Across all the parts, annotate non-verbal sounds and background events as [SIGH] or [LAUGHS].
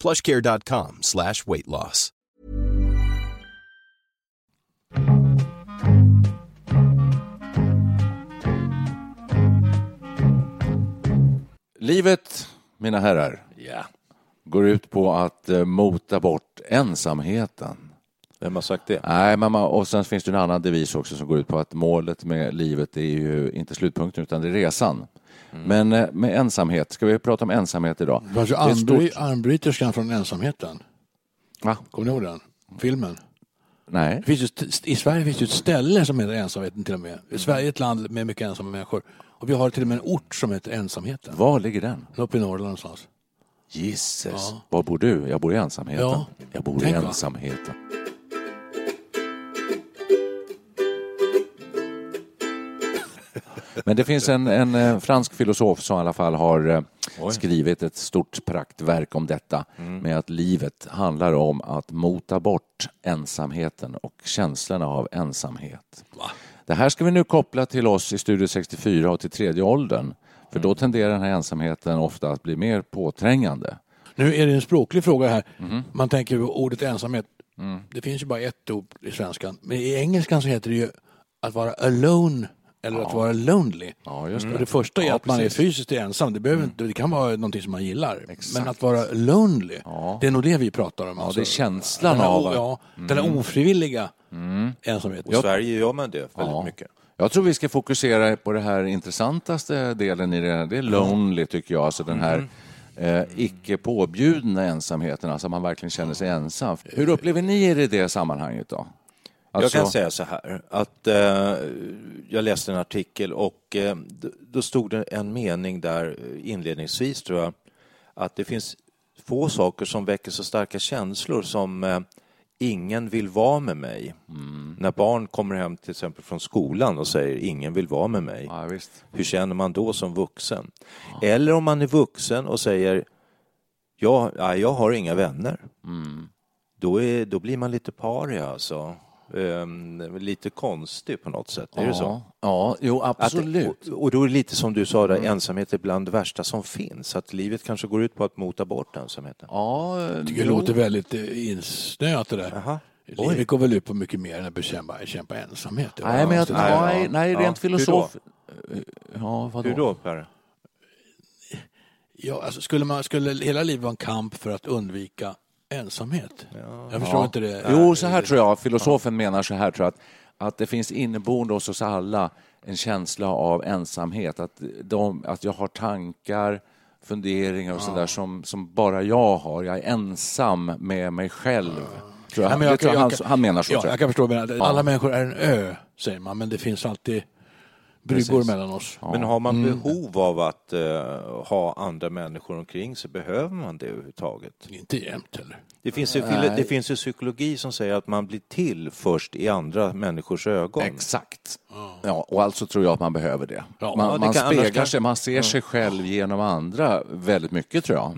plushcare.com slash weight loss. Livet, mina herrar, Ja. går ut på att eh, mota bort ensamheten. Vem har sagt det? Nej, men och sen finns det en annan devis också som går ut på att målet med livet är ju inte slutpunkten utan det är resan. Men eh, med ensamhet, ska vi prata om ensamhet idag? Det Det ett armbry- stort- armbryterskan från ensamheten. Va? Kommer ni ihåg den? Filmen. Nej. Det finns ju, ett- I Sverige finns ju ett ställe som heter ensamheten till och med. Sverige är ett land med mycket ensamma människor. Och vi har till och med en ort som heter ensamheten. Var ligger den? Uppe i Norrland någonstans. Gisses. Ja. Var bor du? Jag bor i ensamheten. Ja. Jag bor Tänk i va? Men det finns en, en eh, fransk filosof som i alla fall har eh, skrivit ett stort praktverk om detta med att livet handlar om att mota bort ensamheten och känslorna av ensamhet. Det här ska vi nu koppla till oss i Studio 64 och till tredje åldern. För då tenderar den här ensamheten ofta att bli mer påträngande. Nu är det en språklig fråga här. Mhm. Man tänker på ordet ensamhet. Mm. Det finns ju bara ett ord i svenskan. Men i engelskan så heter det ju att vara alone eller att vara lonely. Ja, just Och det. det första är Ja, att man är precis. Mm. fysiskt ensam. Det, behöver inte, det kan vara någonting som man gillar. Exakt. Men att vara lonely, Ja. det är nog det vi pratar om. alltså. Ja, det är känslan den här, av Ja, den här ofrivilliga ensamheten. I Sverige gör man det väldigt Ja. mycket. Jag tror vi ska fokusera på det här intressantaste delen i det. Det är lonely tycker jag, alltså den här eh, icke påbjudna ensamheten, alltså man verkligen känner sig ensam. Hur upplever ni er i det sammanhanget då? Alltså, Jag kan säga så här, att eh, jag läste en artikel och eh, då stod det en mening där eh, inledningsvis tror jag, att det finns få saker som väcker så starka känslor som eh, ingen vill vara med mig. När barn kommer hem till exempel från skolan och säger ingen vill vara med mig. Ja. Hur känner man då som vuxen? Eller om man är vuxen och säger jag, ja, jag har inga vänner. Då, är, då blir man lite paria alltså. Ehm, lite konstig på något sätt. Är det så? Ja, jo Att, absolut. och, och då är det lite som du sa, där, ensamhet är bland det värsta som finns. Att livet kanske går ut på att mota bort ensamheten. Ja, Jag tycker det jo. låter väldigt eh, insnöat det där. Jaha. Livet går väl ut på mycket mer än att bekämpa, bekämpa ensamhet. Nej, men jag, nej, nej, Ja. rent Hur då? filosof... Ja, vadå? Hur då, Per? Ja, alltså, skulle, man, skulle hela livet vara en kamp för att undvika ensamhet? Jag förstår inte det. Jo, så här tror jag. Filosofen menar så här, tror jag, att, att det finns inneboende hos oss alla en känsla av ensamhet. Att, de, att jag har tankar, funderingar och sådär som, som bara jag har. Jag är ensam med mig själv. Tror jag. Nej, men det tror jag, han, kan- han menar så. Ja, tror jag jag. kan förstå. Men alla människor är en ö, säger man, men det finns alltid bryggor Precis. mellan oss. Men har man behov av att eh, ha andra människor omkring sig, behöver man det överhuvudtaget? Inte jämt heller. Det finns, ju, det finns ju psykologi som säger att man blir till först i andra människors ögon. Exakt. Ja, och alltså tror jag att man behöver det. Ja, man det man kan- annars speglar kan- sig, man ser sig själv genom andra väldigt mycket tror jag.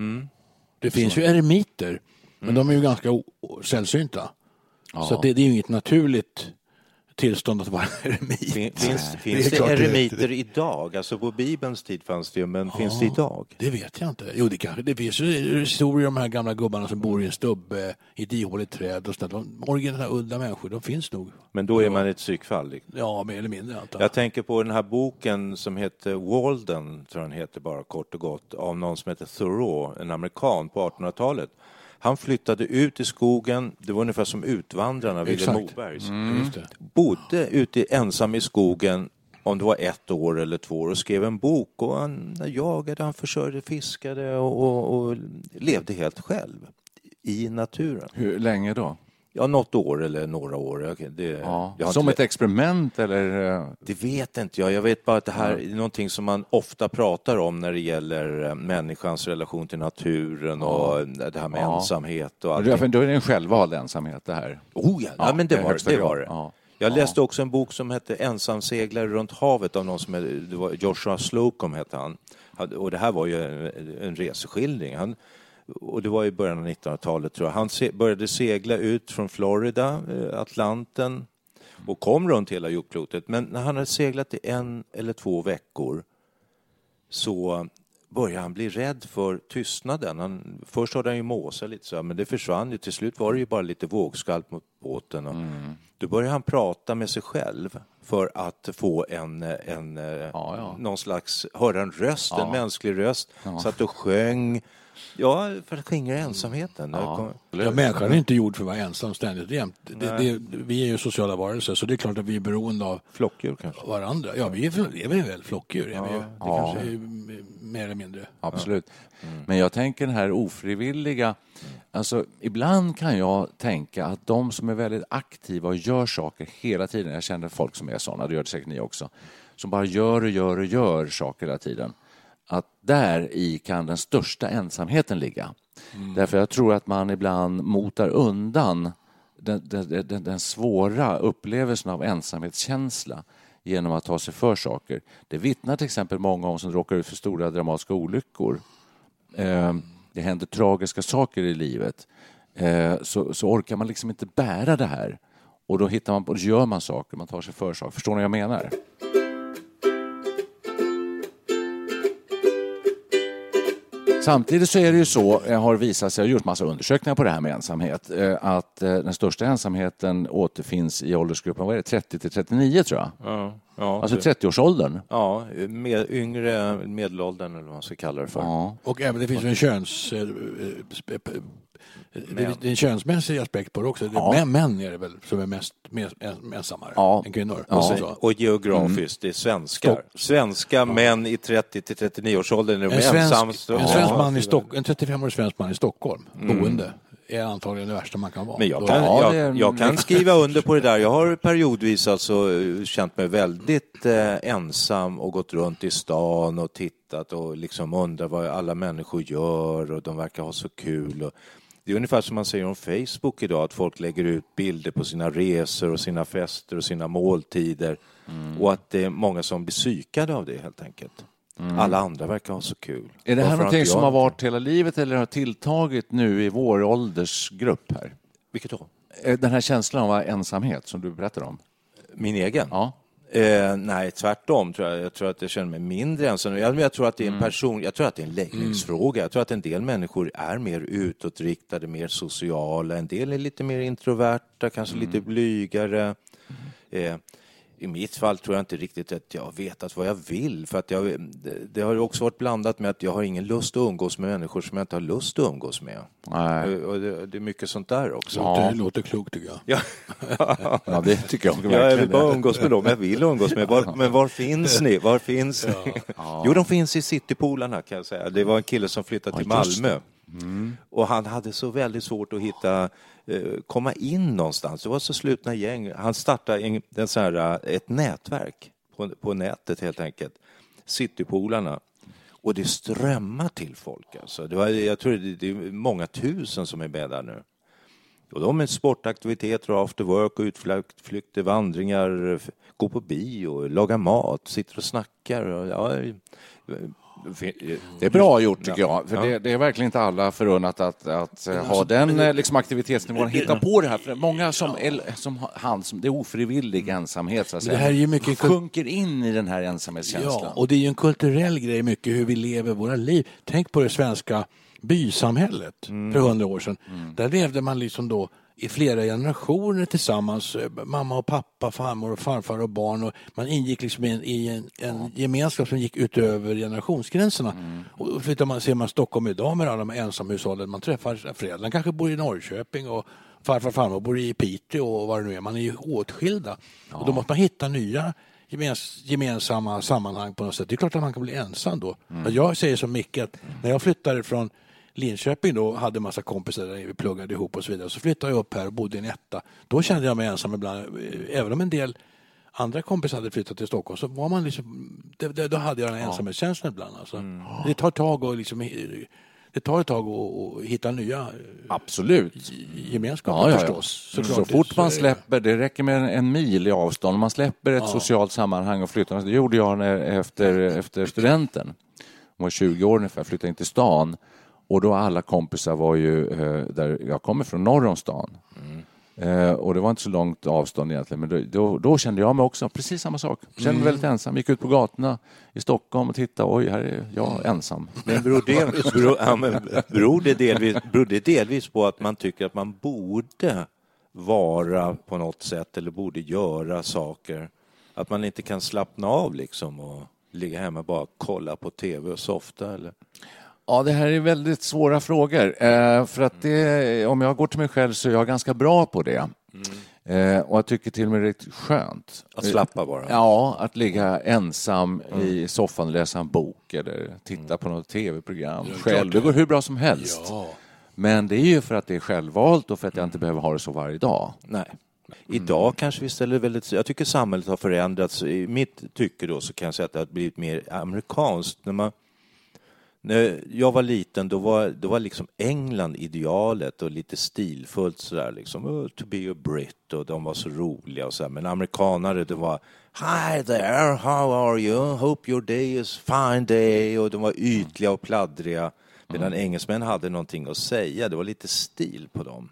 Det finns ju eremiter, men de är ju ganska o- o- sällsynta. Så att det, det är ju inget naturligt tillstånd att vara eremit. Fin, finns Det finns är det, klart det eremiter idag? Alltså på Bibelns tid fanns det men finns det idag? Det vet jag inte. Jo, det kanske det finns ju historier om de här gamla gubbarna som bor i en stubbe i ett ihåligt träd och sådär. De originella udda människor, de finns nog. Men då är man ett psykfall. liksom. Ja, mer eller mindre antar Jag tänker på den här boken som heter Walden, tror jag den heter bara kort och gott, av någon som heter Thoreau, en amerikan på 1800-talet. Han flyttade ut i skogen, det var ungefär som Utvandrarna, Vilhelm. Mobergs. Just det. Bodde ute ensam i skogen om det var ett år eller två år och skrev en bok och han jagade, han försörjde, fiskade och, och, och levde helt själv i naturen. Hur länge då? Ja, något år eller några år. Det, Ja. Som inte- ett experiment eller? eh, Det vet inte jag. Jag vet bara att det här är någonting som man ofta pratar om när det gäller eh, människans relation till naturen och det här med Ja. ensamhet och Ja, allting. då är det en självvald ensamhet det här. Oh ja, ja, men det i var det. Var det. Ja. Jag läste också en bok som hette Ensamseglare runt havet av någon som hette, det Joshua Slocum hette han. Och det här var ju en, en reseskildring. Han, och det var i början av 1900-talet tror jag. Han se, började segla ut från Florida, eh, Atlanten och kom runt hela jordklotet. Men när han hade seglat i en eller två veckor så började han bli rädd för tystnaden. Han, först hade han ju måsat lite så här, men det försvann ju. Till slut var det ju bara lite vågskalp mot båten. Och Då började han prata med sig själv för att få en, en ja. någon slags, höra en röst, en Ja. mänsklig röst. Satt och sjöng. Ja, för att skingra ensamheten. Kom- Ja, människan är inte gjord för att vara ensam ständigt jämt. Det, det, vi är ju sociala varelser så det är klart att vi är beroende av Flockdjur kanske. varandra. Ja, vi är, vi är väl flockdjur. Är vi. Det kanske är mer eller mindre. Absolut. Men jag tänker den här ofrivilliga... Alltså, ibland kan jag tänka att de som är väldigt aktiva och gör saker hela tiden, jag känner folk som är sådana, det gör det säkert ni också, som bara gör och gör och gör saker hela tiden, att där i kan den största ensamheten ligga. Därför jag tror att man ibland motar undan den, den, den, den svåra upplevelsen av ensamhetskänsla genom att ta sig för saker. Det vittnar till exempel många om som råkar ut för stora dramatiska olyckor. Eh, det händer tragiska saker i livet. Eh, så, så orkar man liksom inte bära det här. Och då hittar man gör man saker, man tar sig för saker. Förstår ni vad jag menar? Samtidigt så är det ju så, eh, har visat sig, jag har gjort massa undersökningar på det här med ensamhet, eh, att eh, den största ensamheten återfinns i åldersgruppen, vad är det, 30 till 39 tror jag. Ja, ja, Alltså det- 30-årsåldern. ja med, yngre medelåldern eller vad man ska kalla det för. Ja. Och även det finns en köns... eh, Det är- det är en könsmässig aspekt på det också. Ja. män, män är det väl som är mest mest ensammare Ja. än kvinnor. Ja. Och Och, så. och geografiskt, det är svenskar. Stopp. Svenska män i 30 till 39 års åldern är de En svensk, ensamma. en, svensk man i Stock, en 35-årig svensk man i Stockholm, boende, är antagligen det värsta man kan vara. Men jag kan, jag, jag kan skriva under på det där. Jag har periodvis alltså eh, känt mig väldigt eh, ensam och gått runt i stan och tittat och liksom undrat vad alla människor gör och de verkar ha så kul. Och det är ungefär som man säger om Facebook idag, att folk lägger ut bilder på sina resor och sina fester och sina måltider. Mm. Och att det är många som blir psykade av det helt enkelt. Alla andra verkar ha så kul. Mm. Är det här Varför någonting som har varit hela livet eller har tilltagit nu i vår åldersgrupp här? Vilket då? Eh, Den här känslan av ensamhet som du berättar om? Min egen? Ja. Eh, nej, tvärtom. Tror jag. jag tror att jag känner mig mindre ensam. Jag, jag tror att det är en Mm. person, jag tror att det är en läggningsfråga. Jag tror att en del människor är mer utåtriktade, mer sociala. En del är lite mer introverta, kanske Mm. lite blygare. Eh, I mitt fall tror jag inte riktigt att jag har vetat vad jag vill. För att jag, det, har också varit blandat med att jag har ingen lust att umgås med människor som jag inte har lust att umgås med. Nej. Och det, det är mycket sånt där också. Det låter klokt tycker jag. Ja. [LAUGHS] Ja, det tycker jag Ja, jag vill verkligen. bara umgås med dem jag vill umgås med. Var, men var finns ni? Var finns ni? Jo, de finns i citypolarna kan jag säga. Det var en kille som flyttade till Ja, och han hade så väldigt svårt att hitta, eh, komma in någonstans. Det var så slutna gäng. Han startade en, en sån här, eh, ett nätverk på, på nätet helt enkelt. Citypolarna. Och det strömmar till folk alltså. Det var, jag tror det, det är många tusen som är med där nu. Och de är sportaktiviteter, och after work, och utflykter, vandringar, gå på bio, laga mat, sitter och snackar. Och, ja, det är bra gjort tycker jag. För Ja. det, det är verkligen inte alla förunnat att, att eh, ha den eh, liksom, aktivitetsnivån, hitta på det här. För många som, är- som han, som, det är ofrivillig ensamhet så att Det säga. här är ju mycket sjunker in i den här ensamhetskänslan. Ja, och det är ju en kulturell grej mycket hur vi lever våra liv. Tänk på det svenska bysamhället Mm. för hundra år sedan. Där levde man liksom då i flera generationer tillsammans. eh, Mamma och pappa, farmor och farfar och barn. Och man ingick liksom i en, i en, en gemenskap som gick utöver generationsgränserna. Och flyttar man, ser man Stockholm idag med alla de ensamhushållen man träffar. Föräldrarna kanske bor i Norrköping och farfar och farmor bor i Piteå och vad det nu är. Man är ju åtskilda. Och då måste man hitta nya gemens, gemensamma sammanhang på något sätt. Det är klart att man kan bli ensam då. Men Jag säger som Micke att när jag flyttade från Linköping då hade massa kompisar där vi pluggade ihop och så vidare. Så flyttade jag upp här och bodde i en etta. Då kände jag mig ensam ibland. Eh, Även om en del andra kompisar hade flyttat till Stockholm så var man liksom, det, det, då hade jag den ensamhetskänslan ibland. Alltså. Det tar tag och liksom, det tar ett tag att, hitta nya eh, Absolut. gemenskaper Ja, ja, ja. förstås. Så, Såklart. fort man släpper, det räcker med en, mil i avstånd, man släpper ett socialt sammanhang och flyttar. Det gjorde jag när, efter, efter studenten. Jag var 20 år ungefär, flyttade in till stan. Och då alla kompisar var ju eh, där, jag kommer från norr om stan. Eh, och det var inte så långt avstånd egentligen, men då, då, då kände jag mig också precis samma sak. Kände mig väldigt ensam, gick ut på gatorna i Stockholm och tittade, oj, här är jag ensam. Men beror det, [LAUGHS] beror, ja, men beror, det delvis, beror det delvis på att man tycker att man borde vara på något sätt eller borde göra saker? Att man inte kan slappna av liksom och ligga hemma och bara kolla på tv och softa? Eller? Ja, det här är väldigt svåra frågor. Eh, för att det, om jag går till mig själv så är jag ganska bra på det. Eh, och jag tycker till och med det är riktigt skönt. Att slappa bara? Ja, att ligga ensam i soffan och läsa en bok eller titta på något tv-program själv. Det går hur bra som helst. Ja. Men det är ju för att det är självvalt och för att jag inte behöver ha det så varje dag. Nej. Idag kanske vi ställer väldigt... Jag tycker samhället har förändrats. I mitt tycke då så kan jag säga att det har blivit mer amerikanskt. När, man, när jag var liten då var, då var liksom England idealet och lite stilfullt sådär liksom. Oh, to be a Brit och de var så roliga och så Men amerikanare det var Hi there, how are you? Hope your day is fine day. Och de var ytliga och pladdriga. Medan engelsmän hade någonting att säga. Det var lite stil på dem.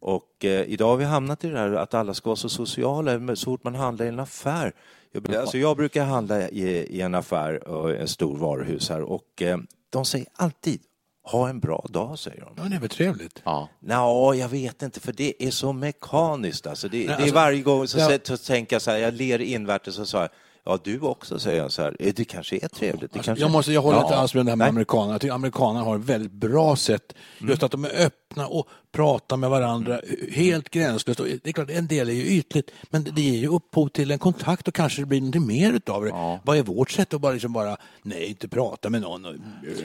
Och eh, idag har vi hamnat i det här att alla ska vara så sociala så fort man handlar i en affär. Jag, alltså jag brukar handla i, i en affär, och en stor varuhus här och eh, de säger alltid ha en bra dag, säger de. ja, det är väl trevligt. Ja. Nå, jag vet inte, för det är så mekaniskt. Alltså det, det är alltså, varje gång så, ja. så, så tänker jag så här, jag ler invärtes och så här, ja du också, säger jag så här, "Eh, det kanske är trevligt. Det kanske... Jag, måste, jag håller Ja. inte alls med det här med Nej. amerikanerna. Jag tycker amerikanerna har ett väldigt bra sätt. Just att de är öppna och pratar med varandra helt gränslöst. Och det är klart, en del är ju ytligt, men det ger ju upphov till en kontakt och kanske det blir något mer utav det. Vad är vårt sätt att bara, liksom bara nej, inte prata med någon? Och,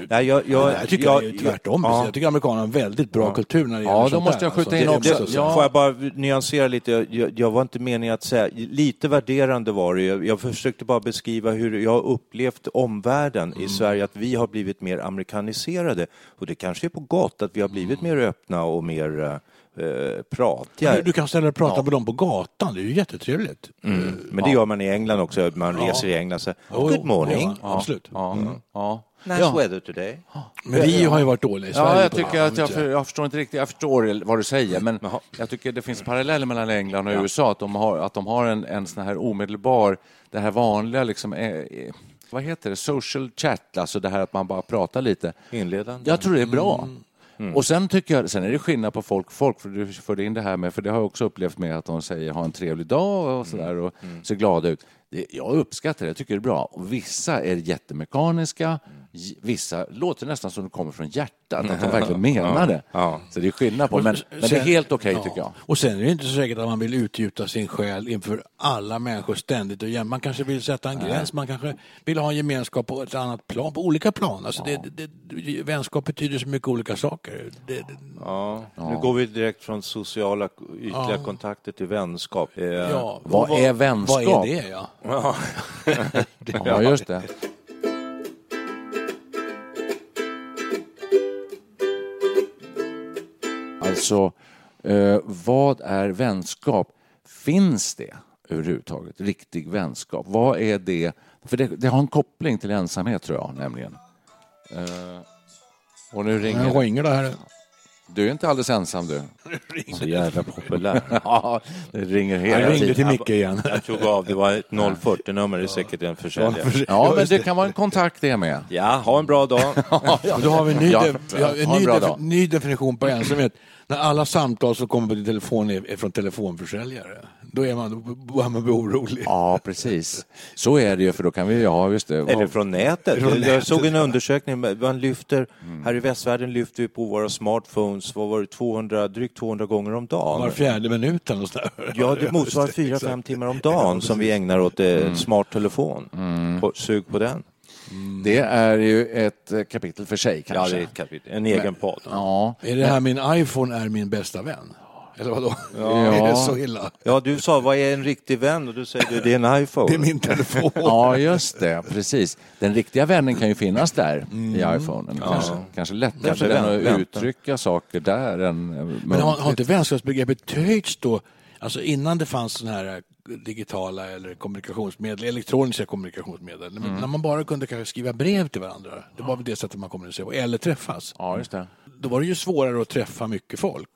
Nej, jag, jag, jag, tycker jag, jag, är ju tvärtom. ja. Jag tycker amerikanerna har en väldigt bra kultur när det Ja, gäller då sånt måste där, jag skjuta alltså. in Det- också. Ja. Får jag bara nyansera lite? Jag, var inte meningen att säga, lite värderande var det. Jag, försökte bara beskriva hur jag har upplevt omvärlden Mm. i Sverige, att vi har blivit mer amerikaniserade. Och det kanske är på gott att vi har blivit mer öppna och mer eh, pratiga. Du kan ställa och prata Ja. med dem på gatan, det är ju jättetrevligt. Mm. Men det gör man i England också, man reser i England så Jo, Good morning, ja, Absolut. Ja. Ja. nice Ja. weather today. Men vi har ju varit dåliga i Sverige. Ja, jag tycker att jag, för, jag förstår inte riktigt, jag förstår vad du säger, men Jaha. jag tycker det finns paralleller mellan England och USA, att de har, att de har en, en sån här omedelbar, det här vanliga liksom, eh, eh, vad heter det, social chat, alltså det här att man bara pratar lite. Inledande. Jag tror det är bra. Och sen tycker jag, sen är det skillnad på folk och folk, för du förde in det här med, för det har jag också upplevt med att de säger ha en trevlig dag och sådär och ser glada ut. Det, jag uppskattar det, jag tycker det är bra. Och vissa är jättemekaniska, j- vissa låter nästan som de kommer från hjärtat, att de verkligen [LAUGHS] menar det. Ja. Så det är skillnad på, men, men det är helt okej tycker jag. Och sen är det inte så säkert att man vill utgjuta sin själ inför alla människor ständigt och jämt. Man kanske vill sätta en gräns, man kanske vill ha en gemenskap på ett annat plan, på olika plan. Alltså det, det, det, vänskap betyder så mycket olika saker. Det, det, Ja, nu går vi direkt från sociala ytliga kontakter till vänskap. Eh, ja, Vad är vänskap? Vad är det? Ja? Ja, just det. [LAUGHS] Alltså, eh, vad är vänskap? Finns det överhuvudtaget riktig vänskap? Vad är det? För det, det har en koppling till ensamhet, tror jag, nämligen. Eh, och nu ringer Jag det. ringer det här. Du är inte alldeles ensam, du. [LAUGHS] Så jävla populär. [LAUGHS] Ja, det ringer Jag hela ringde tiden. till Micke igen. Jag tog av, det var ett 040-nummer, det är säkert en försäljare. Ja, men det kan vara en kontakt det med. Ja, ha en bra dag. [LAUGHS] Då har vi en ny, Ja, def- vi har en ha en ny, bra def- ny definition på ensamhet. När alla samtal som kommer på din telefon är, är från telefonförsäljare, då är man, då börjar man bli orolig. Ja, precis. Så är det ju, för då kan vi, ja just det. Eller från nätet. Från jag nätet, såg en undersökning, man lyfter, här i västvärlden lyfter vi på våra smartphones, vad var det, 200, drygt 200 gånger om dagen. Var fjärde minut eller något sånt där. Ja, det motsvarar [LAUGHS] fyra, fem timmar om dagen som vi ägnar åt eh, smart telefon. På, sug på den. Det är ju ett eh, kapitel för sig Ja, kanske. det är ett kapitel. En egen podd. Ja, Är det här min iPhone är min bästa vän? Eller vadå? Ja. [LAUGHS] Är det så illa? Ja, du sa vad är en riktig vän? Och du säger du, det är en iPhone. Det är min telefon. [LAUGHS] ja, just det. Precis. Den riktiga vännen kan ju finnas där i iPhonen. Kanske, kanske lättare Kanske för den att vänta. uttrycka saker där än Men har, har inte vänskapsbegreppet töjts då? Alltså innan det fanns sådana här digitala eller kommunikationsmedel, elektroniska kommunikationsmedel. Men När man bara kunde kanske skriva brev till varandra. Det var väl det sättet man kommunicerade på. Eller träffas. Ja, just det. Då var det ju svårare att träffa mycket folk.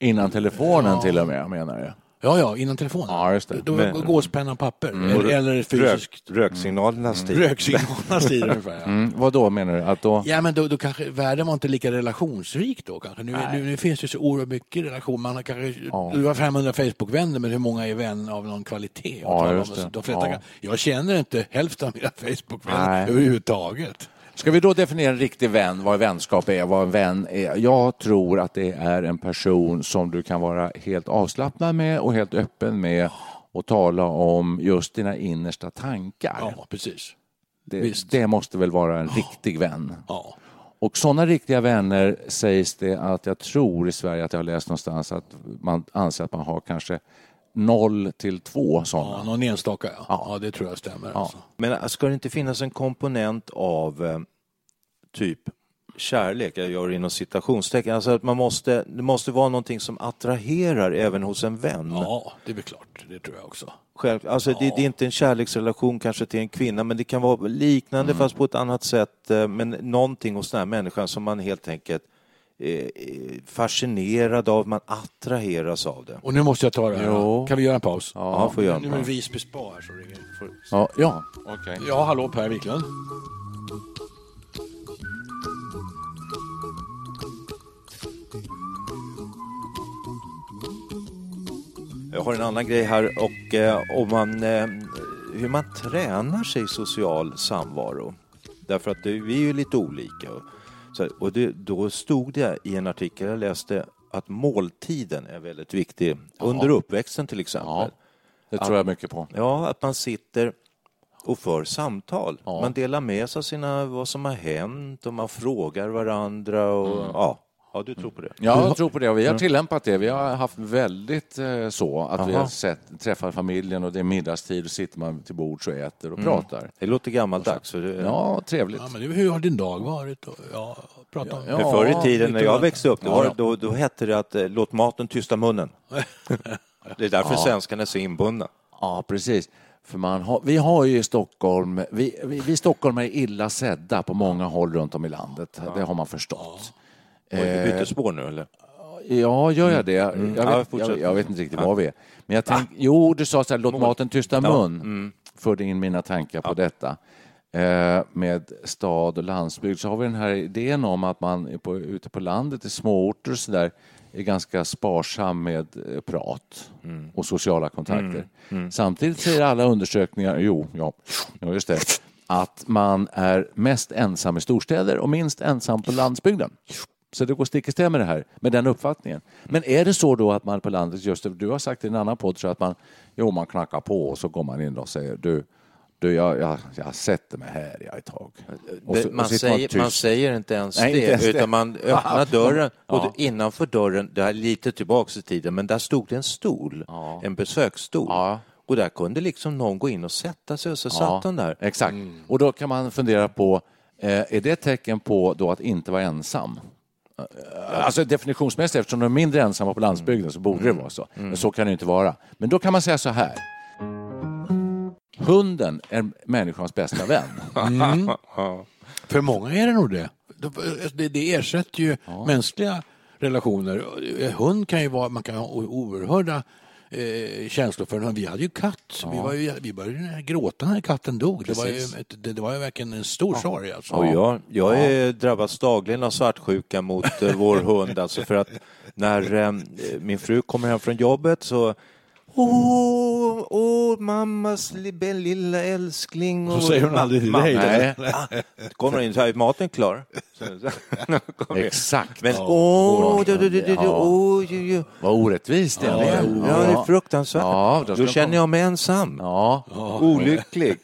Innan telefonen till och med, menar du? Ja, ja, innan telefonen. Ja, just det. Då Men- gåspenna och papper. Eller, eller Rök, fysiskt. röksignalernas tid. Röksignalernas tid [LAUGHS] ungefär. Ja. Mm, vad då menar du? Att då... Ja, men då, då kanske världen var inte lika relationsrik då kanske. Nu, nu, nu finns det så oerhört mycket relation. Man har kanske, Du har 500 Facebook-vänner, men hur många är vän av någon kvalitet? Ja, just det. De flesta Ja. jag känner inte hälften av mina [LAUGHS] Facebook-vänner Nej. överhuvudtaget. Ska vi då definiera en riktig vän, vad vänskap är, vad en vän är? Jag tror att det är en person som du kan vara helt avslappnad med och helt öppen med och tala om just dina innersta tankar. Ja, precis. det, det måste väl vara en riktig vän. Ja. Och sådana riktiga vänner sägs det att jag tror i Sverige att jag har läst någonstans att man anser att man har kanske noll till två sådana. Ja, någon enstaka, ja. Ja. ja. det tror jag stämmer. Ja. Alltså. Men äh, ska det inte finnas en komponent av eh, typ kärlek, jag gör det inom citationstecken, alltså att man måste, det måste vara någonting som attraherar även hos en vän. ja, det är väl klart. Det tror jag också. Själv, alltså det, det är inte en kärleksrelation kanske till en kvinna, men det kan vara liknande fast på ett annat sätt. eh, Men någonting hos den här människan som man helt enkelt fascinerad av, man attraheras av det. Och nu måste jag ta det här. Jo. Kan vi göra en paus? Ja, får göra Nu en är det paus. Visby Spa här. Så ringer. Får- Ja, ja. okej. Ja, hallå Per Wiklund. Jag har en annan grej här och eh, om man, eh, hur man tränar sig i social samvaro. Därför att det, vi är ju lite olika. Så, och det, då stod det i en artikel jag läste att måltiden är väldigt viktig under uppväxten till exempel. Ja, det tror jag mycket på. Ja, att man sitter och för samtal. Man delar med sig av sina, vad som har hänt och man frågar varandra. Och, Mm. ja. Ja, du tror på det? Ja, jag tror på det och vi har tillämpat det. Vi har haft väldigt eh, så att vi Jaha. har sett, träffar familjen och det är middagstid och sitter man till bords och äter och pratar. Det låter gammaldags. Det, Ja, trevligt. Ja, men hur har din dag varit? Ja, prata om Ja, Men förr i tiden när jag växte upp, då, Ja, ja. då, då hette det att eh, låt maten tysta munnen. [LAUGHS] Det är därför svenskarna är så inbundna. Ja, precis. För man har, vi har ju i Stockholm, vi, vi, vi Stockholmare är illa sedda på många håll runt om i landet. Det har man förstått. Oj, Du bytte spår nu eller? Ja, gör jag det? Jag, Mm. Ja, vet, fortsätt. jag, jag vet inte riktigt var vi är. Men jag tänk, jo, du sa så här, låt maten tysta mun. Mm. Förde in mina tankar på detta. Eh, med stad och landsbygd så har vi den här idén om att man på, ute på landet i småorter och så där är ganska sparsam med eh, prat Mm. och sociala kontakter. Samtidigt säger alla undersökningar, jo, ja, ja, just det, att man är mest ensam i storstäder och minst ensam på landsbygden. Så det går stick i stäv med det här, med den uppfattningen. Men är det så då att man på landet, just det, du har sagt i en annan podd, så att man, jo, man knackar på och så går man in och säger du, du jag, jag, jag sätter mig här jag ett tag. Och så- Det, och man, man säger, man säger inte ens Nej, det, inte ens det. utan man öppnar [LAUGHS] dörren och Ja. det- innanför dörren, det är lite tillbaks i tiden, men där stod det en stol, en besöksstol. Ja. Och där kunde liksom någon gå in och sätta sig och så satt han där. Exakt. Och då kan man fundera på, eh, är det ett tecken på då att inte vara ensam? Alltså definitionsmässigt, eftersom de är mindre ensamma på landsbygden så borde det vara så. Men så kan det inte vara. Men då kan man säga så här. Hunden är människans bästa vän. [LAUGHS] [LAUGHS] För många är det nog det. Det, det ersätter ju mänskliga relationer. Hund kan ju vara, man kan ha oerhörda eh, känslor för en hund. Vi hade ju katt. Vi, var ju, vi började gråta när katten dog. Det var, ju, det, det var ju verkligen en stor sorg. Alltså. Och jag, jag är drabbas dagligen av svartsjuka mot eh, vår hund. Alltså för att när eh, min fru kommer hem från jobbet så Åh, åh, mammas li- lilla älskling. Så Och- säger hon aldrig till dig. [LAUGHS] Nej, Ah, kommer in så här, är maten klar? Så, så, [LAUGHS] exakt. Men åh, du, du, du, du, du, åh, ju, ju. Vad orättvist det Ja, är. det är fruktansvärt. Ja, då känner jag mig ensam. Ja, Olycklig.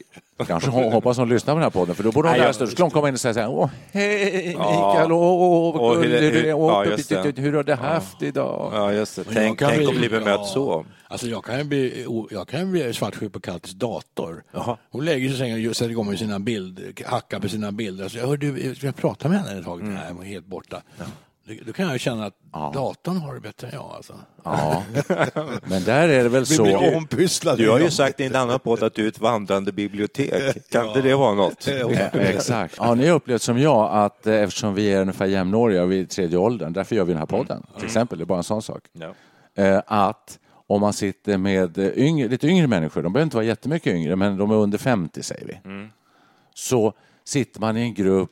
Kanske hon hoppas hon lyssnar på den här podden, för då borde hon Nej, läsa det. Då skulle hon komma in och säga så här, åh, hej Ja. Mikael, åh, åh, hur- hur- ja, just det. hur har du haft idag? Ja, just det. Men Tänk, tänk att bli- bli bemött ja. så. Alltså jag kan ju bli, jag kan bli svartsjuk på Kattis dator. Jaha. Hon lägger sig i sängen och sätter igång med sina bilder, hackar på sina bilder. Så jag hör du, ska jag prata med henne ett tag? Nej, hon är helt borta. Då, kan jag ju känna att datorn har det bättre än jag alltså. Ja, [LAUGHS] men där är det väl så. Du har ju sagt i en annan podd att du är ett vandrande bibliotek. [LAUGHS] Kan inte det vara något? Ja, Exakt. Har ni upplevt som jag att eh, eftersom vi är ungefär jämnåriga och vi är i tredje åldern, därför gör vi den här podden, till exempel, det är bara en sån sak, Ja. eh, att om man sitter med eh, yngre, lite yngre människor, de behöver inte vara jättemycket yngre, men de är under 50 säger vi, så sitter man i en grupp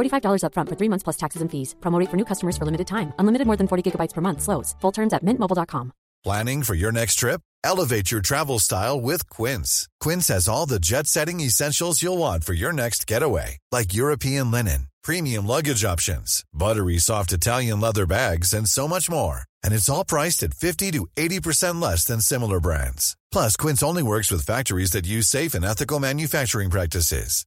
$45 upfront for three months plus taxes and fees. Promo rate for new customers for limited time. Unlimited more than 40 gigabytes per month. Slows. Full terms at mintmobile.com. Planning for your next trip? Elevate your travel style with Quince. Quince has all the jet setting essentials you'll want for your next getaway, like European linen, premium luggage options, buttery soft Italian leather bags, and so much more. And it's all priced at 50 to 80% less than similar brands. Plus, Quince only works with factories that use safe and ethical manufacturing practices.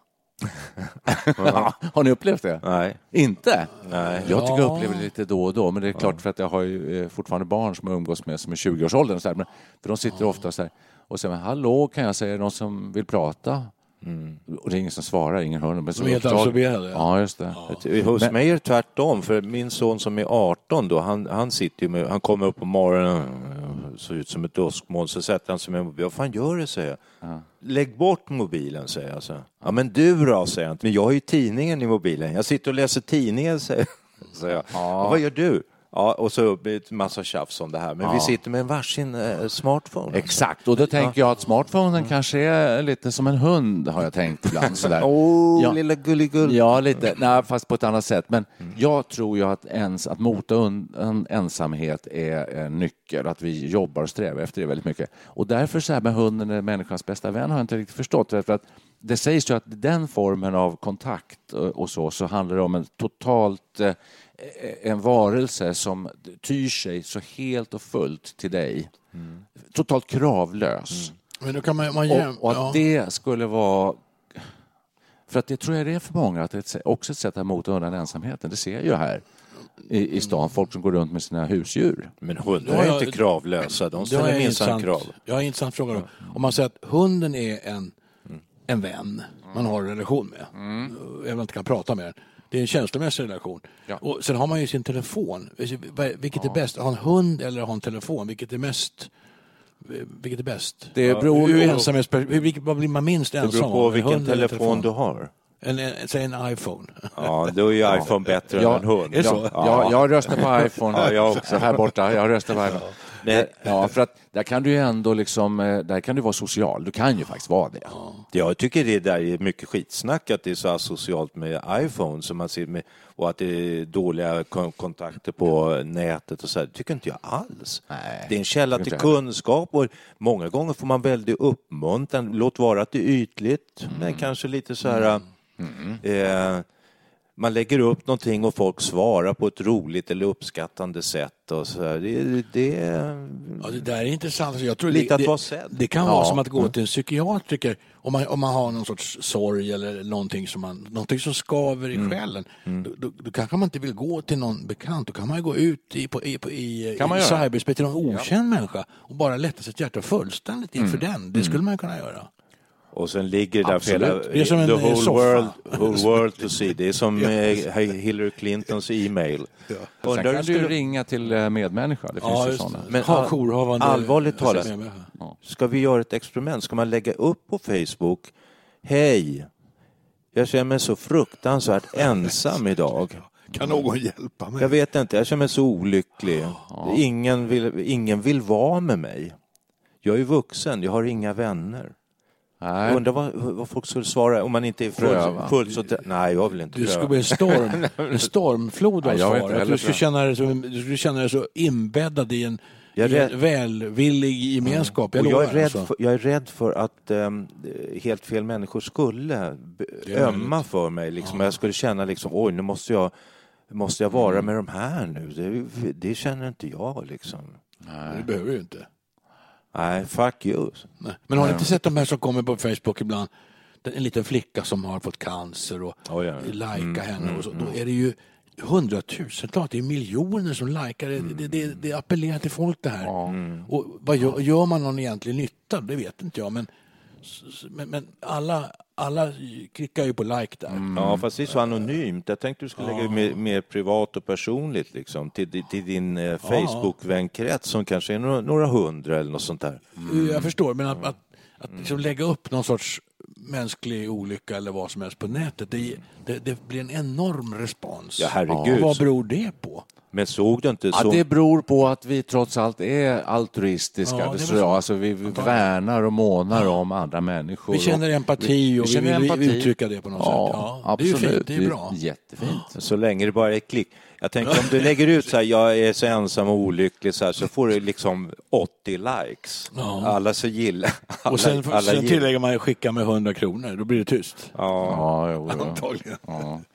Har ni upplevt det? Nej. Inte? Nej. Jag tycker jag upplever det lite då och då, men det är klart för att jag har ju eh, fortfarande barn som jag umgås med som är 20-årsåldern. och Så här, men, för de sitter ofta så här och säger hallå, kan jag säga, någon som vill prata? Och det är ingen som svarar, ingen hör. Men så De är helt upptag- absorberade. Ja, just det. Hos Men- mig är det tvärtom, för min son som är 18 då, han, han sitter ju med, han kommer upp på morgonen, ser ut som ett åskmoln, så sätter han sig med mobilen. Vad fan gör du, säger jag. Lägg bort mobilen, säger jag. Så. Ja, men du då, säger han. Men jag har ju tidningen i mobilen. Jag sitter och läser tidningen, säger jag. Ja. Vad gör du? Ja, och så blir det en massa tjafs om det här. Men vi sitter med en varsin eh, smartphone. Exakt, och då tänker jag att smartphonen kanske är lite som en hund, har jag tänkt ibland. Sådär. [LAUGHS] Åh, Ja. lilla gulligull. Ja, lite. Nej, fast på ett annat sätt. Men jag tror ju att, ens, att mota undan ensamhet är en nyckel, att vi jobbar och strävar efter det väldigt mycket. Och därför så här med hunden är människans bästa vän har jag inte riktigt förstått. För att det sägs ju att den formen av kontakt och så, så handlar det om en totalt eh, en varelse som tyr sig så helt och fullt till dig. Totalt kravlös. Men då kan man, man jäm, Och, och att ja. det skulle vara... För att det tror jag det är för många, att det är också ett sätt att mota undan ensamheten. Det ser jag ju här i, i stan, folk som går runt med sina husdjur. Men hundar är jag- inte kravlösa, de ställer minsann krav. Jag har en intressant fråga då. Om man säger att hunden är en, en vän man har en relation med, även om man inte kan prata med den. Det är en känslomässig relation. Ja. Och sen har man ju sin telefon. Vilket är bäst? Att ha en hund eller ha en telefon? Vilket är mest... Vilket är bäst? Det beror Hur ensamhets... Hur, vilket, vad blir man minst Det ensam beror på vilken en telefon du har. En, en, säg en iPhone. Ja, då är ju [LAUGHS] iPhone bättre Ja, än en hund. är det så? Ja, jag, jag röstar på iPhone. Ja, jag också. Här borta, jag röstar på iPhone. Nej. Ja, för att där kan du ju ändå liksom, eh, där kan du vara social. Du kan ju faktiskt vara det. Jag tycker det där är mycket skitsnack att det är så asocialt med iPhone som man ser med, och att det är dåliga kon- kontakter på nätet och så här. Det tycker inte jag alls. Nej, det är en källa till kunskap och många gånger får man väldigt uppmuntran. Låt vara att det är ytligt, Mm. men kanske lite så här... Eh, man lägger upp någonting och folk svarar på ett roligt eller uppskattande sätt. Och så. Det, det, Ja, det där är intressant. Jag tror Lite det, att det, vara sedd. Det kan Ja. vara som att gå till en psykiatriker om man, om man har någon sorts sorg eller någonting som, man, någonting som skaver i själen. Då, då, då kanske man inte vill gå till någon bekant. Då kan man gå ut i, på, i, på, i, Kan i cyberspace till någon okänd människa och bara lätta sitt hjärta fullständigt inför den. Det skulle man kunna göra. Och sen ligger det där för hela, Absolut. Det är som en, the eh, whole soffa. world, whole world to see. Det är som [LAUGHS] eh, Hillary Clintons e-mail. Sen Undrar kan hur du skulle- ringa till eh, medmänniska. Det finns Ja, ju sådana. Men Ha- all- jourhavande- allvarligt talat, ska vi göra ett experiment? Ska man lägga upp på Facebook, hej, jag känner mig så fruktansvärt [LAUGHS] ensam idag. Kan någon hjälpa mig? Jag vet inte, jag känner mig så olycklig. Ingen vill, ingen vill vara med mig. Jag är vuxen, jag har inga vänner. Jag Nej. undrar vad, vad folk skulle svara om man inte är fullt, fullt så... Nej, jag vill inte Du skulle bli en storm, [LAUGHS] en stormflod av Ja, jag svar. du, skulle känna dig som, du skulle känna dig så inbäddad i en, Jag är i en rädd- välvillig gemenskap. Jag Och jag, är rädd alltså. för, jag är rädd för att ehm, helt fel människor skulle ömma för mig. Liksom. Jag skulle känna liksom, oj, nu måste jag, måste jag vara Mm. med de här nu. Det, det känner inte jag liksom. Det behöver du ju inte. Nej, fuck you. Nej. Men har ni inte sett de här som kommer på Facebook ibland? En liten flicka som har fått cancer och Ja, ja. likea henne. Och så, då är det ju hundratusentals, det är miljoner som likar det. Det, det, det appellerar till folk det här. Och vad gör, gör man någon egentlig nytta? Det vet inte jag. Men, men, men alla, alla klickar ju på like där. Ja, fast det är så anonymt. Jag tänkte du skulle lägga mer, mer privat och personligt liksom, till, till din eh, Facebook-vänkrets som kanske är några, några hundra eller något sånt där. Jag förstår, men att, att, att liksom lägga upp någon sorts mänsklig olycka eller vad som helst på nätet, det, det, det blir en enorm respons. Ja, herregud. Vad beror det på? Men såg du inte Ja, så... det beror på att vi trots allt är altruistiska. Ja, det det är tror jag. Alltså, vi vi värnar och månar om andra människor. Vi känner empati och vi, känner vill empati. uttrycka det på något ja, sätt. Ja, det är ju absolut. fint, det är bra. Jättefint. Så länge det bara är klick. Jag tänker om du lägger ut så här, jag är så ensam och olycklig så här, så får du liksom 80 likes. Ja. Alla så gillar. Alla, Och sen, alla sen gillar. tillägger man skicka med 100 kronor, då blir det tyst. Ja. Ja, jo, jo. Antagligen. Ja. [LAUGHS]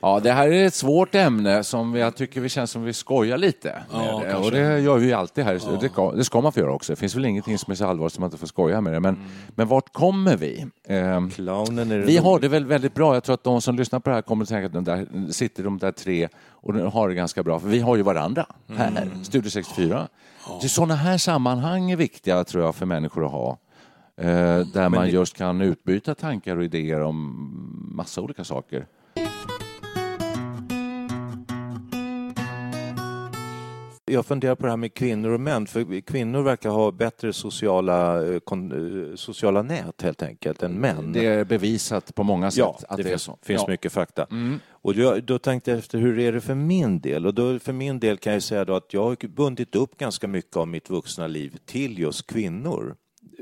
Ja, det här är ett svårt ämne som jag tycker vi känns som vi skojar lite Ja, det. Och det gör vi ju alltid här. Det, ska, det ska man få göra också. Det finns väl ingenting som är så allvarligt som man inte får skoja med det. Men, men vart kommer vi? Ehm, Clownen är det Vi har det väl väldigt bra. Jag tror att de som lyssnar på det här kommer att tänka att de där, sitter de där tre och de har det ganska bra. För vi har ju varandra här, Studio 64. Så sådana här sammanhang är viktiga tror jag för människor att ha. Eh, där man just kan utbyta tankar och idéer om massa olika saker. Jag funderar på det här med kvinnor och män, för kvinnor verkar ha bättre sociala, eh, eh, sociala nät helt enkelt än män. Det är bevisat på många sätt Ja, att det, det, är finns, finns ja. mycket fakta. Och då, då tänkte jag efter, hur är det för min del? Och då, för min del kan jag säga då att jag har bundit upp ganska mycket av mitt vuxna liv till just kvinnor.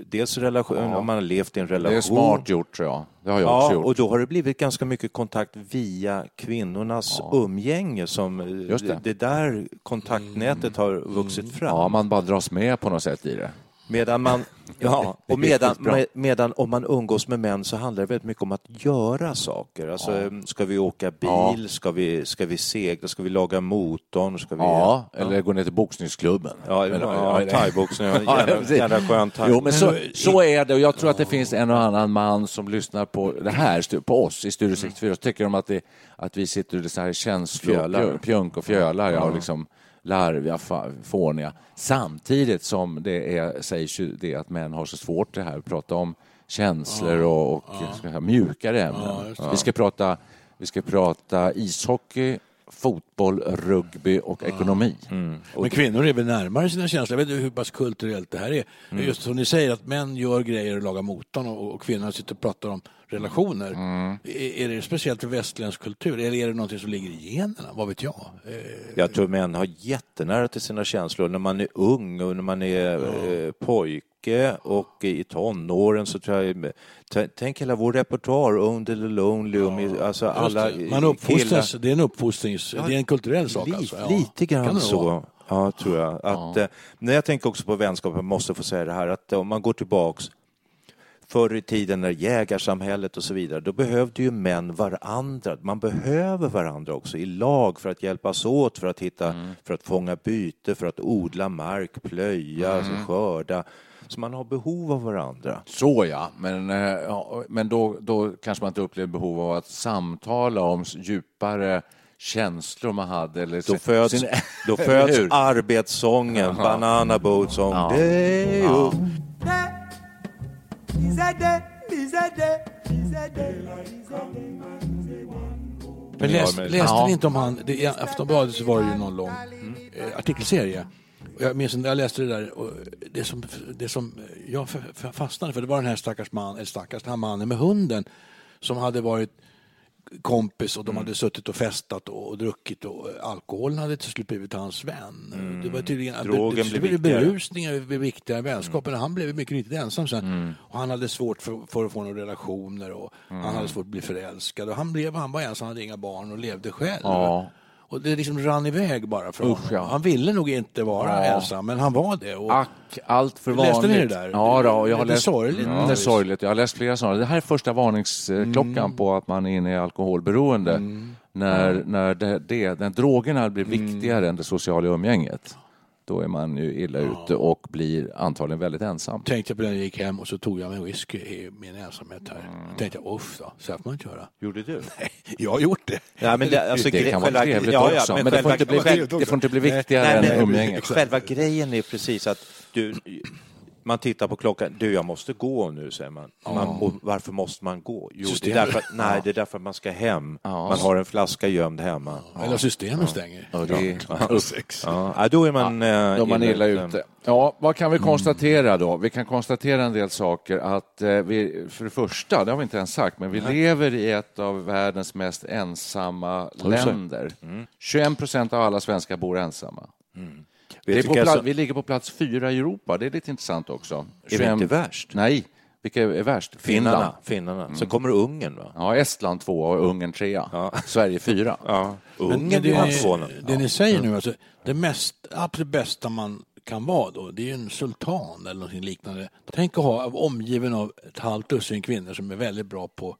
Dels relation, om man har levt i en relation. Det är smart gjort tror jag. Det har jag Ja, också gjort. och då har det blivit ganska mycket kontakt via kvinnornas umgänge. Som, Just det. det där kontaktnätet har vuxit fram. Ja, man bara dras med på något sätt i det. Medan man, [LAUGHS] ja, och medan, medan om man umgås med män så handlar det väldigt mycket om att göra saker. Alltså, Ska vi åka bil? Ja. Ska, vi, ska vi segla? Ska vi laga motorn? Ska vi, Ja, eller gå ner till boxningsklubben. ja, Eller- ja, thaiboxning. [LAUGHS] Ja, Gärna, skön thai. Jo, men så, så är det och jag tror att det finns en och annan man som lyssnar på det här, på oss i Studio 64, och tycker de att, det, att vi sitter i så här känslor, Fjölar. och fjölar, ja, och liksom larviga, fåniga. Samtidigt som det är, sägs ju det att män har så svårt det här, att prata om känslor och, och säga, mjukare ämnen. vi, ska prata, vi ska prata ishockey, fotboll, rugby och ekonomi. Men kvinnor är väl närmare sina känslor. Jag vet inte hur pass kulturellt det här är. Just som ni säger att män gör grejer och lagar motorn och, och kvinnor sitter och pratar om relationer. Mm. Är, är det speciellt för västerländsk kultur eller är det någonting som ligger i generna? Vad vet jag? Eh, Jag tror män har jättenära till sina känslor. När man är ung och när man är eh, pojke och i tonåren så tror jag... Tänk hela vår repertoar, Under the Lonely, och med, alltså alla det. Man uppfostras, det är en uppfostrings... det är en kulturell sak Li- alltså. Ja. Lite grann så. Ja, tror jag. Att, eh, när jag tänker också på vänskap, jag måste få säga det här, att om man går tillbaks förr i tiden när jägarsamhället och så vidare, då behövde ju män varandra. Man behöver varandra också i lag för att hjälpas åt, för att hitta, för att fånga byte, för att odla mark, plöja, alltså skörda. Så man har behov av varandra. Så ja, men, eh, ja, men då, då kanske man inte upplever behov av att samtala om djupare känslor man hade. Eller Då föds, sin- då [LAUGHS] föds arbetssången, Banana Boat Song. Ja. Day of Men läs, Ja, läste Ja. ni inte om han, det, i Aftonbladet så var det ju någon lång eh, artikelserie. Jag minns när jag läste det där, och det som, det som jag fastnade för, det var den här stackars man, eller stackars, den här mannen med hunden som hade varit kompis och de hade suttit och festat och, och druckit och alkoholen hade till slut blivit hans vän. Det var tydligen Drogen det, det, blev berusningar blev viktigare än vänskapen. Han blev mycket riktigt ensam sen. Och han hade svårt för, för att få några relationer och han hade svårt att bli förälskad. Och han, blev, han var ensam, han hade inga barn och levde själv. Ja. Och det liksom rann iväg bara från Usch, ja. Han ville nog inte vara Ja. ensam, men han var det. Och, Ack, allt för Läste vanligt. ni det där? Ja, då, jag har Lite läst, sorgligt. Mm, det är sorgligt. Jag har läst flera sådana. Det här är första varningsklockan Mm. på att man är inne i alkoholberoende. När, när, det, det, när drogerna blir Mm. viktigare än det sociala umgänget. Då är man ju illa ute och blir antagligen väldigt ensam. tänkte på det när jag gick hem och så tog jag mig en whisky i min ensamhet här. Då tänkte jag, uff då, så här får man inte göra. Gjorde du? [LAUGHS] Jag har gjort det. Ja, men det, alltså, Det kan vara själva- trevligt ja, ja, också, men, det, får inte bli, det får inte bli viktigare Nej, än men umgänget. Själva grejen är precis att du, man tittar på klockan. Du, jag måste gå nu, säger man. man och varför måste man gå? Jo, det är, därför, nej, det är därför att man ska hem. Man har en flaska gömd hemma. Eller systemet stänger. Ja, det är, Ja, ja, då är man, Då är man eh, illa ute. Ja, vad kan vi konstatera då? Vi kan konstatera en del saker. Att eh, vi, för det första, det har vi inte ens sagt, men vi lever i ett av världens mest ensamma länder. 21 procent av alla svenskar bor ensamma. Vet Det är du på vilka pla- som- vi ligger på plats fyra i Europa. Det är lite intressant också. Är vi inte värst? Nej, vilka är värst? Finland. Finnarna. Finnarna. Sen kommer Ungern, va? Ja, Estland två och Ungern trea. Sverige fyra. Ja. Ungern men blir det, ni, det säger nu, alltså, det mest, absolut bästa man kan vara då, det är ju en sultan eller någonting liknande. Tänk att ha omgiven av ett halvt dussin kvinnor som är väldigt bra på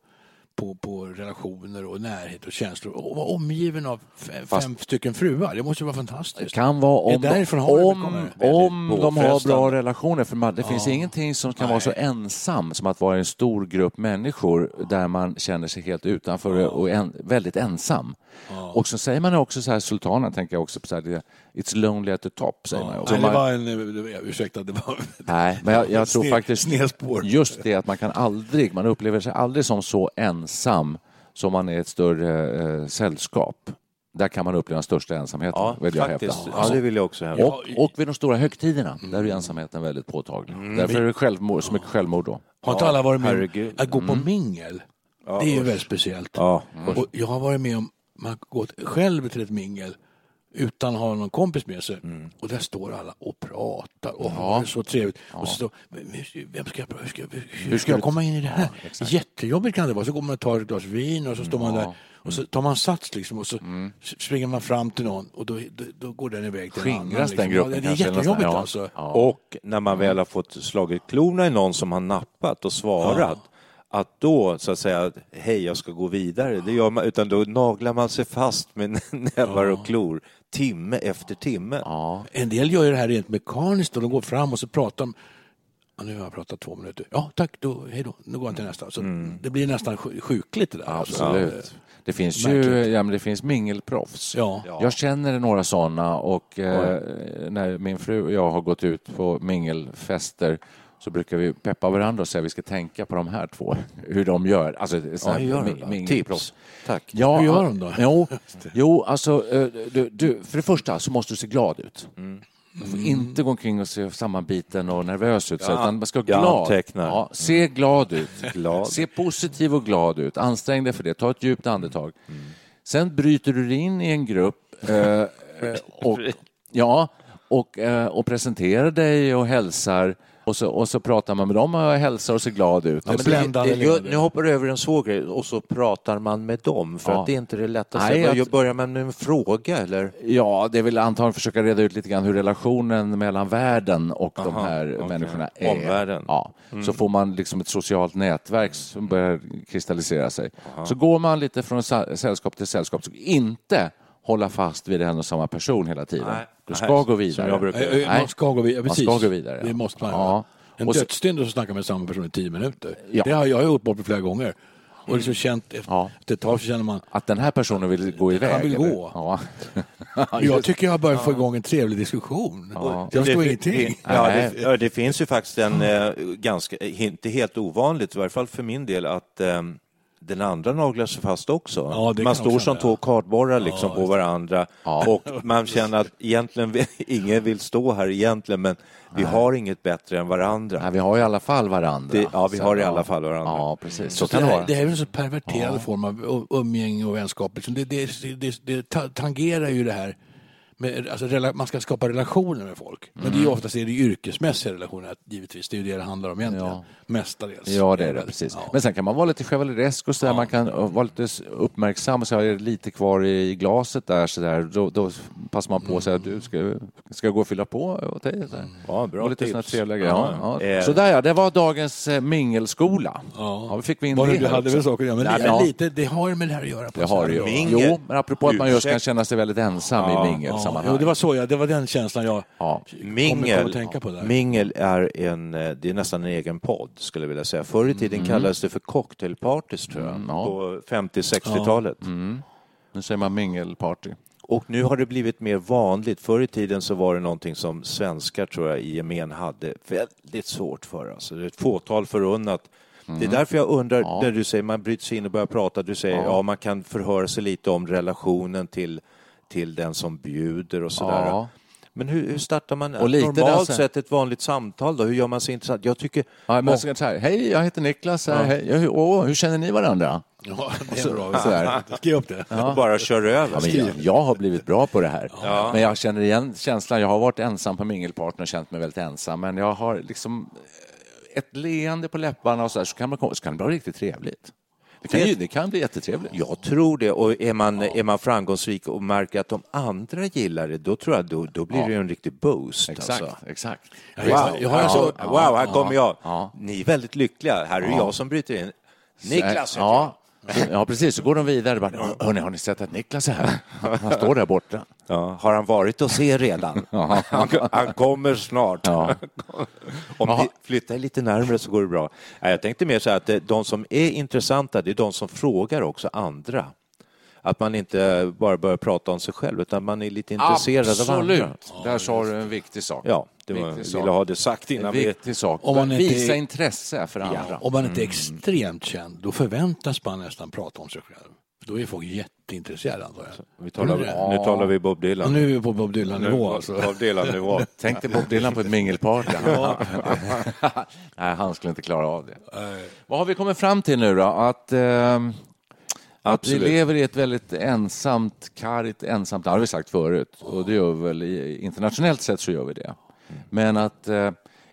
på, på relationer och närhet och känslor och vara omgiven av fem, fem stycken fruar. Det måste ju vara fantastiskt. Det kan vara om, det därifrån om, om de har bra relationer. För man, det finns ingenting som kan vara så ensam som att vara i en stor grupp människor där man känner sig helt utanför och en, väldigt ensam. Och så säger man också så här, sultanen tänker jag också på så här, det- it's lonely at the top, säger man också. Nej, det var en, ursäkta, det var... Nej, men jag, jag [LAUGHS] tror faktiskt snedspår. just det att man kan aldrig, man upplever sig aldrig som så ensam som man är i ett större eh, sällskap. Där kan man uppleva den största ensamheten, Ja, vill jag faktiskt. hävda. Ja, det vill jag också hävda. Och, och vid de stora högtiderna, där är ensamheten väldigt påtaglig. Därför är det självmord, så mycket självmord då. Har inte alla varit med om att gå på mingel? det är ju väldigt speciellt. Ja, Och jag har varit med om man har gått själv till ett mingel utan att ha någon kompis med sig. Och där står alla och pratar och har det så trevligt. Och så står, "Men vem ska jag, hur ska, hur, hur ska jag komma in i det här? Jättejobbigt kan det vara. Så går man och tar ett glas vin och så står man där och så tar man sats liksom och så springer man fram till någon och då, då, då går den iväg till en annan. Skingras den liksom. gruppen Ja, det är jättejobbigt sånt, ja. alltså. Och när man väl har fått slagit klorna i någon som har nappat och svarat, att då så att säga, hej jag ska gå vidare, det gör man, utan då naglar man sig fast med [LAUGHS] näbbar och klor timme efter timme. Ja. En del gör ju det här rent mekaniskt och de går fram och så pratar de Ja, nu har jag pratat två minuter. Ja, tack, då, hej då. Nu går jag till nästa. Så Det blir nästan sj- sjukligt det där. alltså. Absolut. Det finns ju ja, men det finns mingelproffs. Ja. Jag känner några sådana och eh, när min fru och jag har gått ut på mingelfester så brukar vi peppa varandra och säga att vi ska tänka på de här två, hur de gör. Alltså, så här hur gör de då? Tips. Tack. Ja, Hur gör de då? [LAUGHS] Jo, jo alltså, eh, du, du, för det första så måste du se glad ut. Man får inte gå omkring och se sammanbiten och nervös ut. så, Ja, utan man ska vara glad. Ja, se glad ut. [LAUGHS] Glad. Se positiv och glad ut. Ansträng dig för det. Ta ett djupt andetag. Sen bryter du dig in i en grupp eh, [LAUGHS] och, ja, och, eh, och presenterar dig och hälsar. Och så, och så pratar man med dem och hälsar och ser glad ut. Ja, Det, det, leende. nu hoppar du över en svår grej och så pratar man med dem för Ja. att det är inte det lättaste. Nej, att- Börjar man med en fråga eller? Ja, det vill antagligen försöka reda ut lite grann hur relationen mellan världen och de Aha, här okej. människorna är. Omvärlden. Ja, så får man liksom ett socialt nätverk som börjar kristallisera sig. Så går man lite från sällskap till sällskap, så inte hålla fast vid en och samma person hela tiden. Nej. Du Nej, ska gå som vidare. jag brukar- Eh, eh, Nej. Man ska gå vidare. Man Precis. ska gå vidare, Det ja. måste man Ja. En Och så- så snackar man med samma person i tio minuter. Ja. Det har jag gjort bort flera gånger. Och liksom känt, efter Ja. efter ett tag så känner man, Att den här personen vill gå iväg. Han vill eller? gå. Ja. [LAUGHS] jag tycker jag har börjat få igång en trevlig diskussion. Jag förstår ingenting. Ja, Nej. det, ja, det finns ju faktiskt en eh, ganska, inte helt ovanligt, i varje fall för min del, att eh, den andra naglar sig fast också. Ja, man står som två kardborrar liksom på varandra och man känner att egentligen vill- [LAUGHS] ingen vill stå här egentligen, men vi har inget bättre än varandra. Nej, vi har i alla fall varandra. Det- ja, vi Så, har i alla fall varandra. Ja, precis. Så Så kan det, här, det här är en så perverterad form av umgänge och vänskap. Liksom det, det, det, det ta- tangerar ju det här med, alltså, man ska skapa relationer med folk. Men Mm. det är ju oftast är det yrkesmässiga relationer, att- givetvis. Det är ju det det handlar om egentligen. Ja. Mestadels. Ja, det är det. Precis. Ja. Men sen kan man vara lite chevaleresk och så där. Man kan uh, vara lite uppmärksam och så är det lite kvar i glaset där. Så där. Då, då passar man på och säger du ska, ska jag gå och fylla på åt dig? Så där. Ja, bra och lite tips. trevliga grejer. Ja, ja. Eh, Så där ja, det var dagens eh, mingelskola. Ja. Ja, vi fick vi in Vad det du hade med saker att göra. Men Nej, det, men ja. lite, det har ju med det här att göra. På Det har det ju. Mingel. Jo, men apropå att man just kan Ursäkt. känna sig väldigt ensam i Ja, mingelsammanhang. jo, det var så, ja. Det var den känslan jag Ja. Mingel, att tänka på där. Mingel är, en, eh, det är nästan en egen podd, skulle jag vilja säga. Förr i tiden kallades det för cocktailpartys, tror jag, Mm, ja. på 50-60-talet. Nu säger man mingelparty. Och nu har det blivit mer vanligt. Förr i tiden så var det någonting som svenskar, tror jag, i gemen hade väldigt svårt för. Alltså, det är ett fåtal förunnat. Det är därför jag undrar, Mm. Ja. när du säger man bryter sig in och börjar prata, du säger ja. man kan förhöra sig lite om relationen till, till den som bjuder och sådär. Ja. Men hur, hur startar man Och lite normalt där- sett ett vanligt samtal då? Hur gör man sig intressant? Jag tycker... Ja, jag ska så här, Hej, jag heter Niklas. Ja. Hej, ja, hur, åh, hur känner ni varandra? Ja, det är bra. Sådär. [LAUGHS] Skriv upp det. [LAUGHS] bara kör över. Ja, men jag, jag har blivit bra på det här. Men jag känner igen känslan. Jag har varit ensam på mingelpartner och känt mig väldigt ensam. Men jag har liksom ett leende på läpparna och så, här, så, kan, man, komma- så kan det bli riktigt trevligt. Det kan, ju, det kan bli jättetrevligt. Jag tror det. Och är man, är man framgångsrik och märker att de andra gillar det, då tror jag då, då blir det en riktig boost. Exakt, Alltså. exakt. Ja, Wow, jag har alltså, wow, här kommer jag. ja. Ni är väldigt lyckliga. Här är jag som bryter in. Niklas heter ja. Ja, precis. Så går de vidare. Bara, Hörni, har ni sett att Niklas är här? Han står där borta. Ja, har han varit hos er redan? [LAUGHS] han, han kommer snart. Ja. [LAUGHS] Om ni flyttar lite närmare så går det bra. Jag tänkte mer så här att det- de som är intressanta, det är de som frågar också andra. Att man inte bara börjar prata om sig själv, utan man är lite intresserad av andra. Absolut. Där sa du en viktig sak. Ja, det var, Viktig ville ha det sagt En innan vi... viktig sak. Om man inte Visa intresse för andra. Ja, om man inte är extremt känd, då förväntas man nästan prata om sig själv. Då är folk jätteintresserade antar jag. Vi talar. Nu talar vi Bob Och Dylan. nu är vi på Bob Dylan-nivå alltså. Bob Dylan-nivå. [LAUGHS] Tänk dig Bob Dylan på ett mingelparty. [LAUGHS] [LAUGHS] Nej, han skulle inte klara av det. Vad har vi kommit fram till nu då? Att, ehm, att vi Absolut. lever i ett väldigt ensamt, kargt, ensamt. Det har vi sagt förut. Och det gör vi väl i, internationellt sett så gör vi det. Men att eh,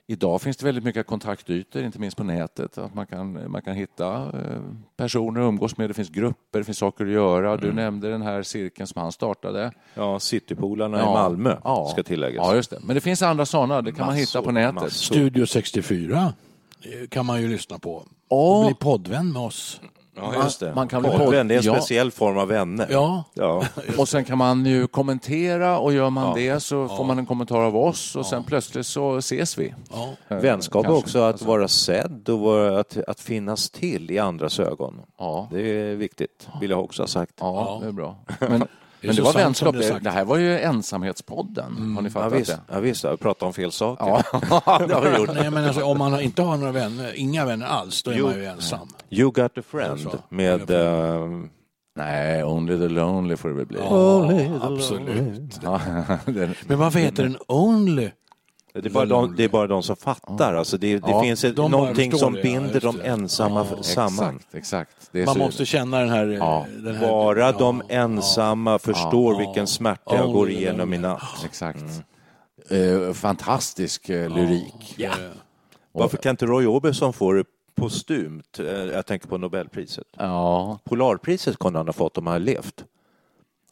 idag finns det väldigt mycket kontaktytor, inte minst på nätet. Att man kan, man kan hitta eh, personer att umgås med. Det finns grupper, det finns saker att göra. Du nämnde den här cirkeln som han startade. Ja, Citypolarna i Malmö, ska tilläggas. Ja, just det. Men det finns andra sådana. Det kan man hitta på nätet. massor. Studio 64 eh, kan man ju lyssna på. Och bli poddvän med oss. Ja, just det. Man kan bli Poddvän, det är en ja. speciell form av vänner. Ja, Ja. [LAUGHS] Och sen kan man ju kommentera och gör man det så får man en kommentar av oss och sen plötsligt så ses vi. ja. Eh, Vänskap är också att vara sedd och vara, att, att finnas till i andras ögon. Ja. Det är viktigt, vill jag också ha sagt. Ja, det är bra. Men, men det var vänskap. det Det, här var ju ensamhetspodden. Har ni Ja, fattat visst, det? ja, visst, jag pratar om fel saker. Ja, [LAUGHS] det har vi gjort. Nej, men alltså, om man inte har några vänner, inga vänner alls, då är Jo. man ju ensam. You got a friend Så. med... eh, Nej, Only the Lonely får det väl bli. Ja, absolut. Ja, [LAUGHS] den- Men varför heter den Only? Det är bara de, det är bara de som fattar. Alltså det det Ja, finns ett, de någonting som det, ja, binder just de ensamma Ja, samman. Exakt, exakt. Det är Man måste känna den här... Ja. Den här Bara ja, de ensamma förstår Ja. vilken smärta jag Ja, går igenom i natt. Exakt. Eh, fantastisk eh, lyrik. Ja. Varför kan inte Roy Orbison få det postumt? Eh, Jag tänker på Nobelpriset. Ja, Polarpriset kunde han ha fått om han hade levt.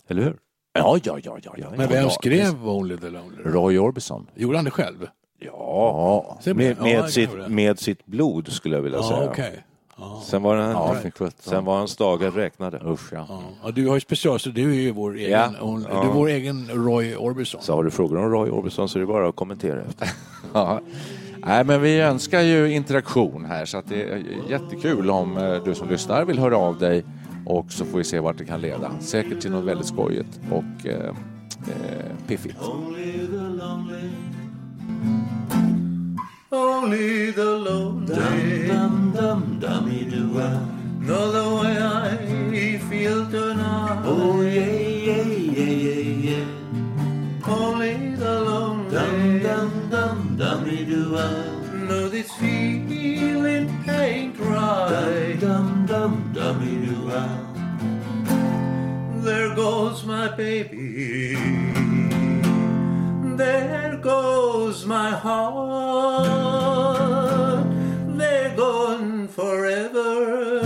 Eller hur? Ja, ja. ja, ja, ja Men vem ja, skrev Only the Lonely? Roy Orbison. Gjorde han det själv? Ja, Med? Ja, med, det sitt, med sitt blod skulle jag vilja Ja, säga. okej. Ja. Sen var, den, ja sen var hans dagar räknade. Usch, ja. Ja. Ja, du har ju special, så du är ju vår egen, Ja. Ja. du är vår egen Roy Orbison. Så har du frågor om Roy Orbison så är det bara att kommentera efter. [LAUGHS] Ja. Nej, men vi önskar ju interaktion här så att det är jättekul om eh, du som lyssnar vill höra av dig och så får vi se vart det kan leda. Säkert till något väldigt skojigt och eh, eh, piffigt. Only the lonely dum, dum, dummy do Know the way I feel tonight Oh yeah, yeah, yeah, yeah, yeah Only the lonely dum, dum, dum, dummy do Know this feeling ain't right Dum, dum, dum dummy do There goes my baby there goes my heart. They're gone forever,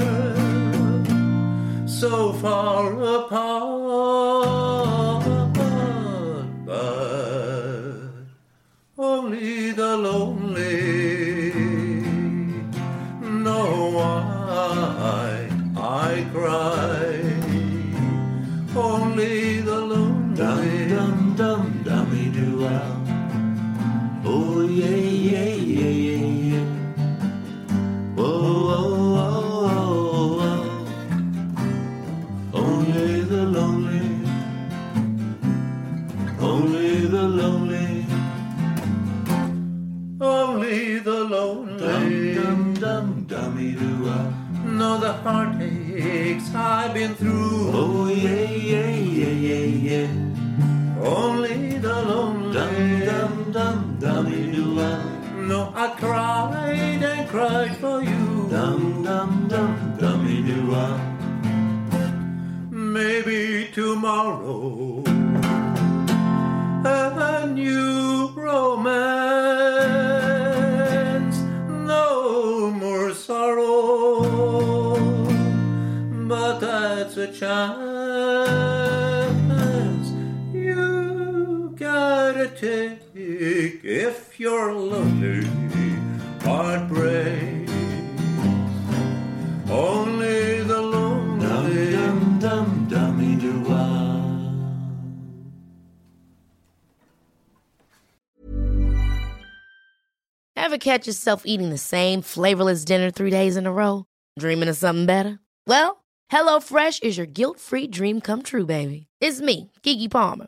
so far apart. Take if you're lonely. Heartbreak, only the lonely. Dum dum dum dummy do Ever catch yourself eating the same flavorless dinner three days in a row? Dreaming of something better? Well, HelloFresh is your guilt-free dream come true, baby. It's me, Kiki Palmer.